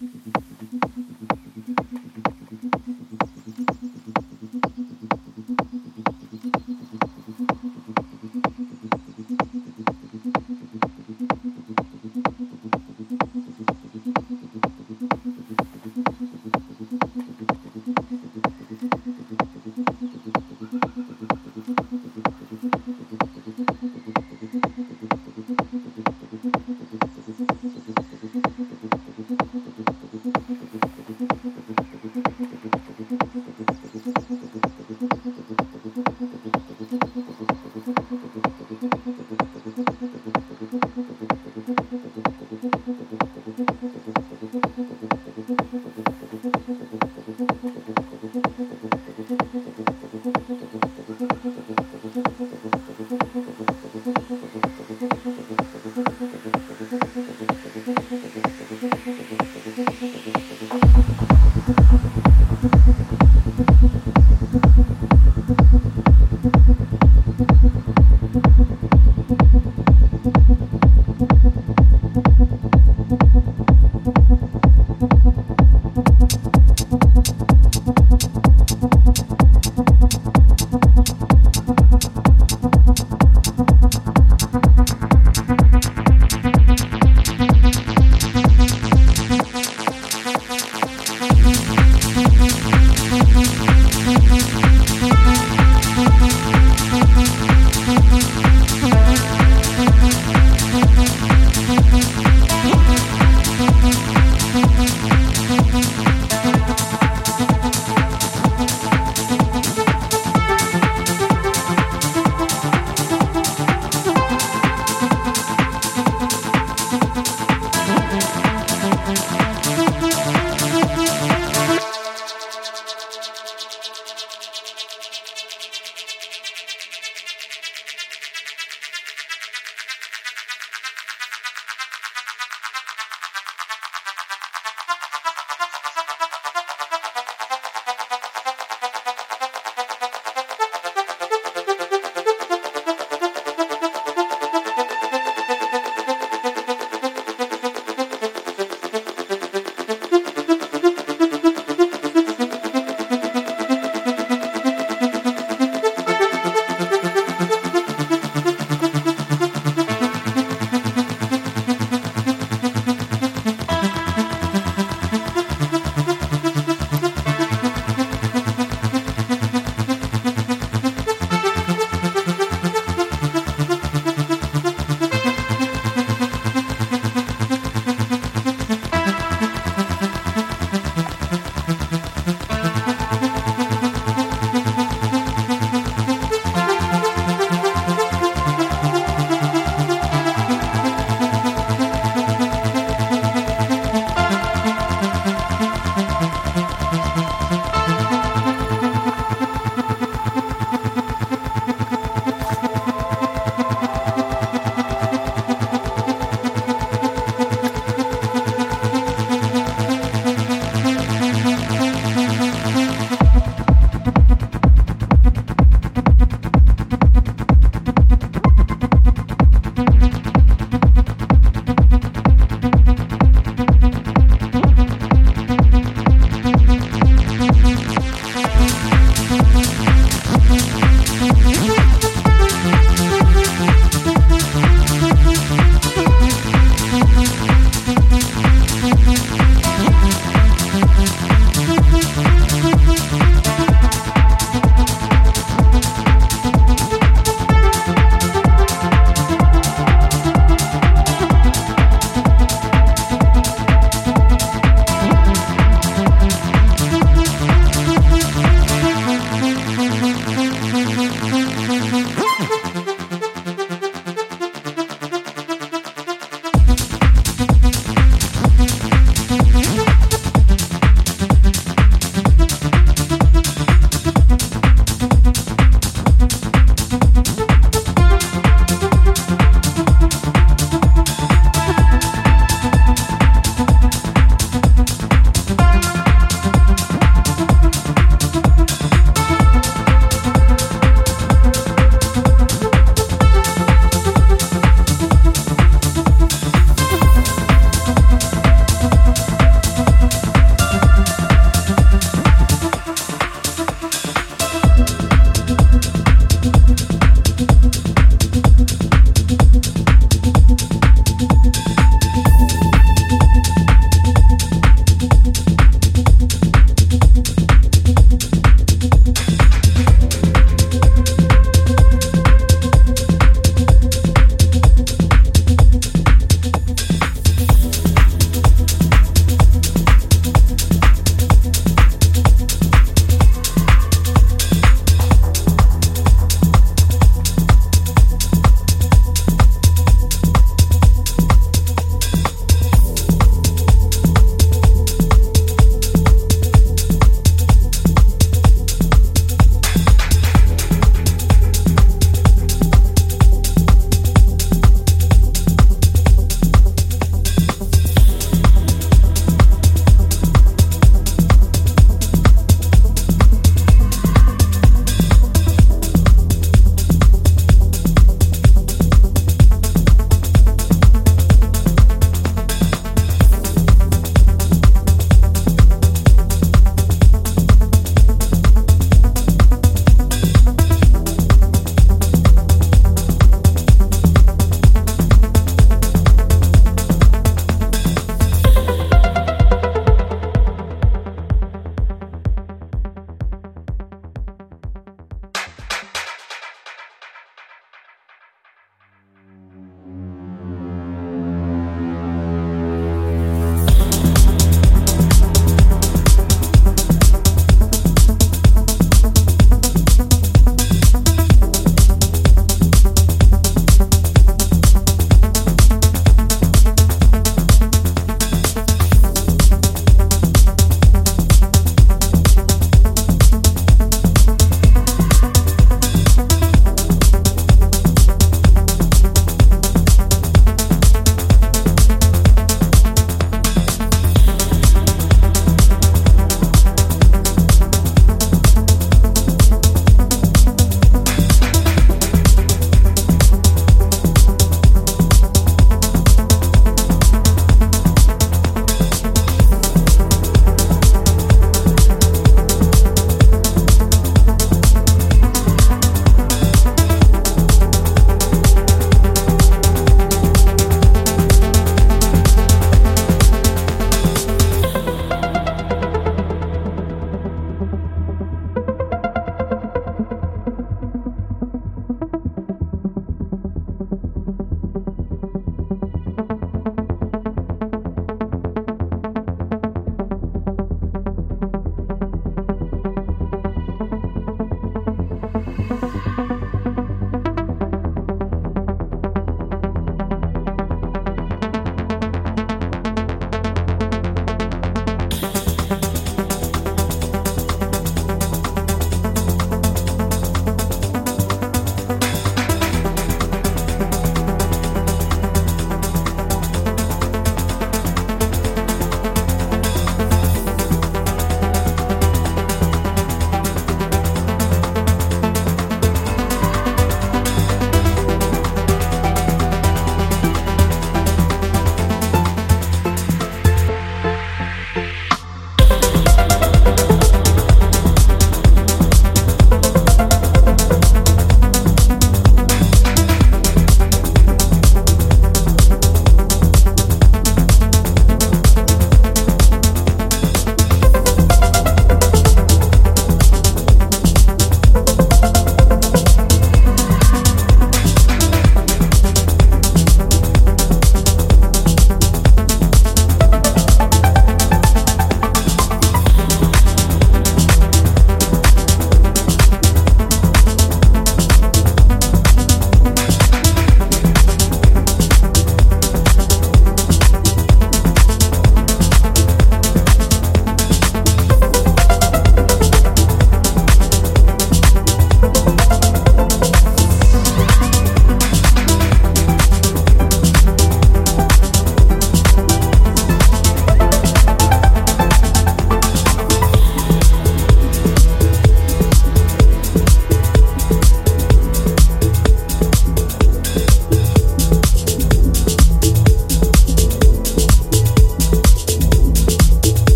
Thank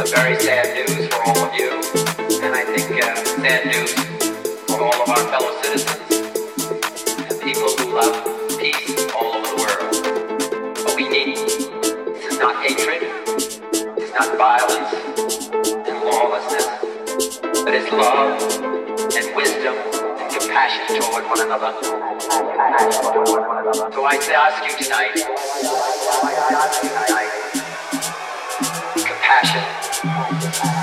It's a very sad news for all of you, and I think uh, sad news for all of our fellow citizens and people who love peace all over the world. But we need this is not hatred, it's not violence and lawlessness, but it's love and wisdom and compassion toward one another. So I ask you tonight, compassion. Bye.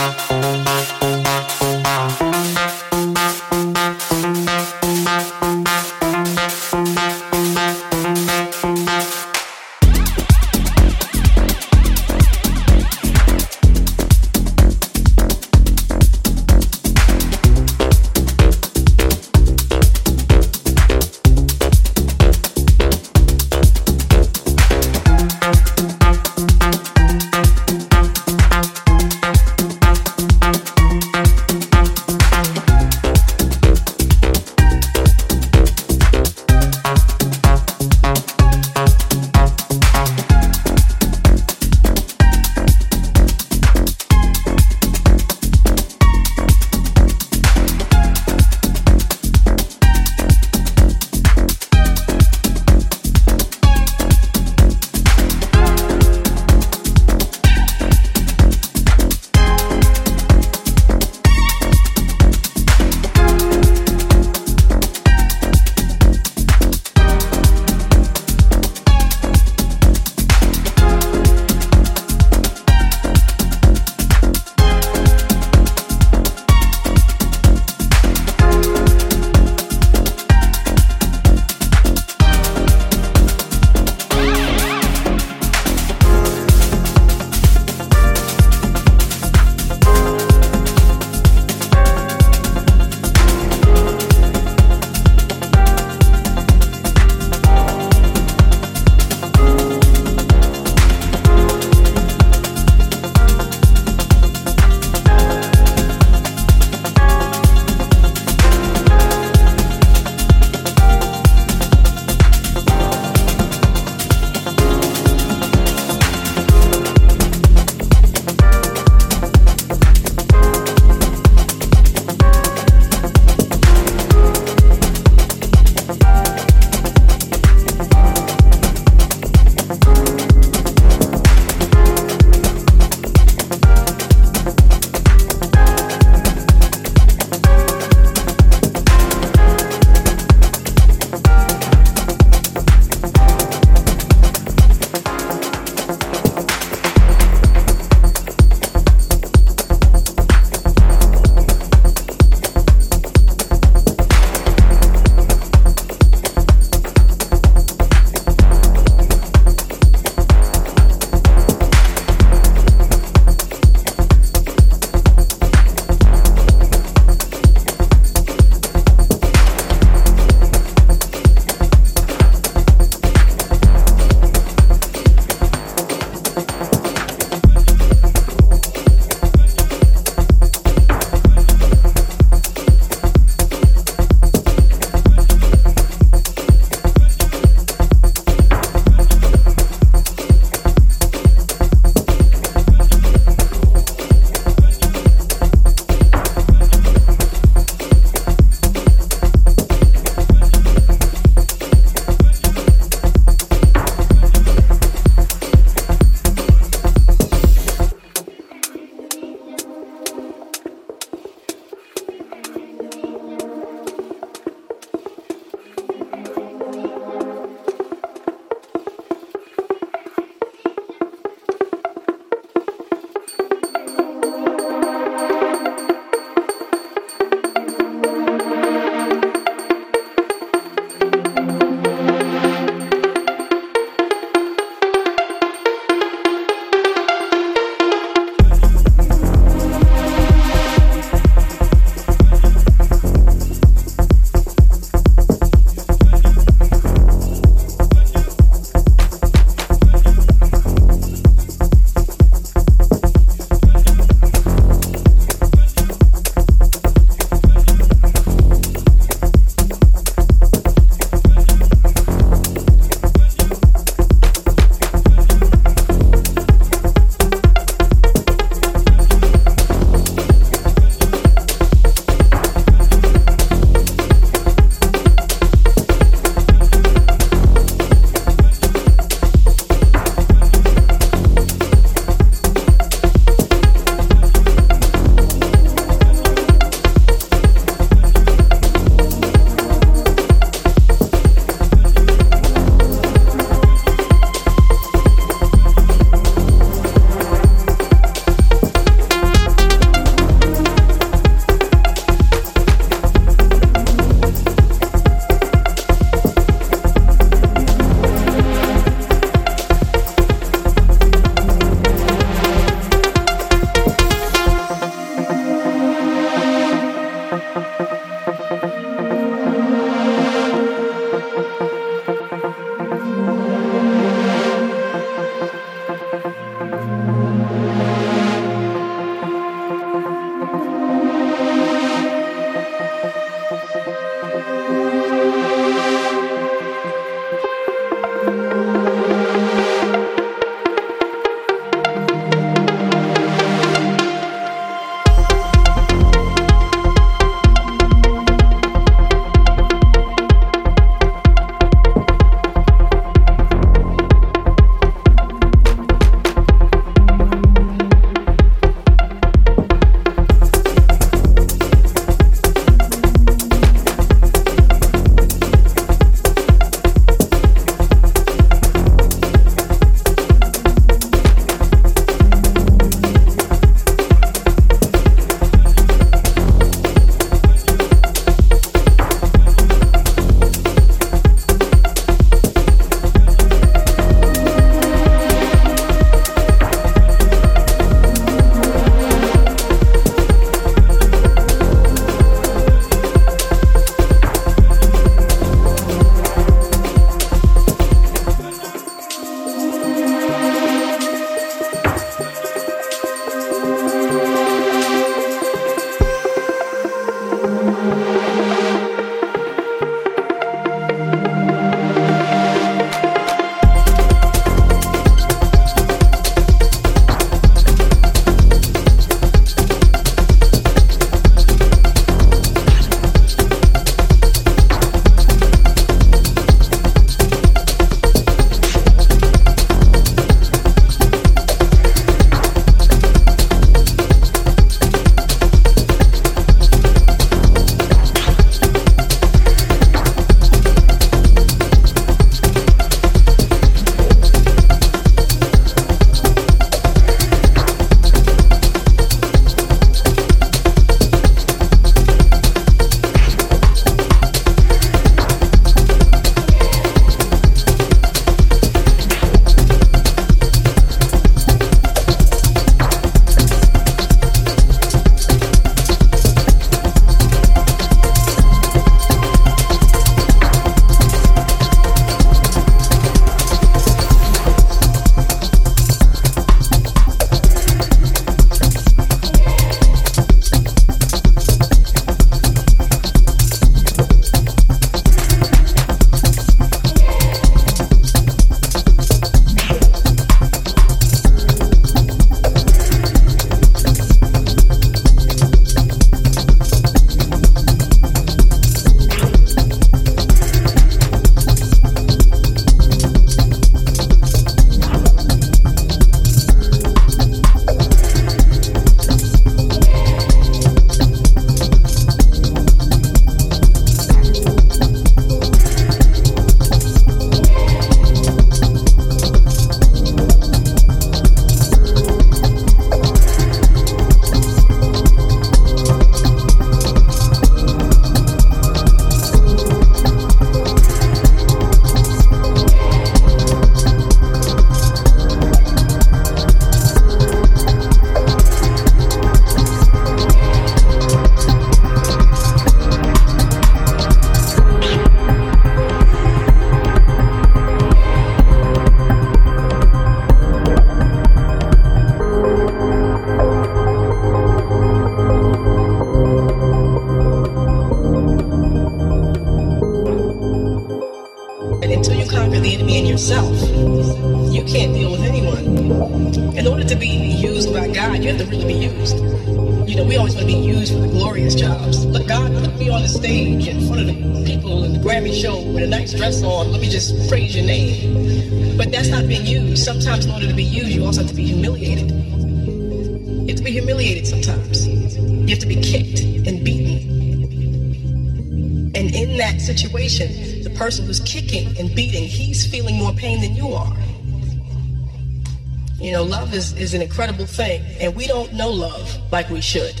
Is an incredible thing, and we don't know love like we should.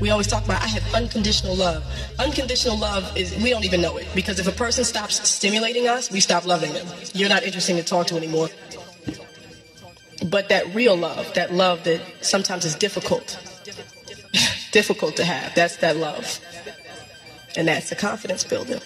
We always talk about, I have unconditional love. Unconditional love is, we don't even know it, because if a person stops stimulating us, we stop loving them. You're not interesting to talk to anymore. But that real love, that love that sometimes is difficult, difficult to have, that's that love. And that's the confidence builder.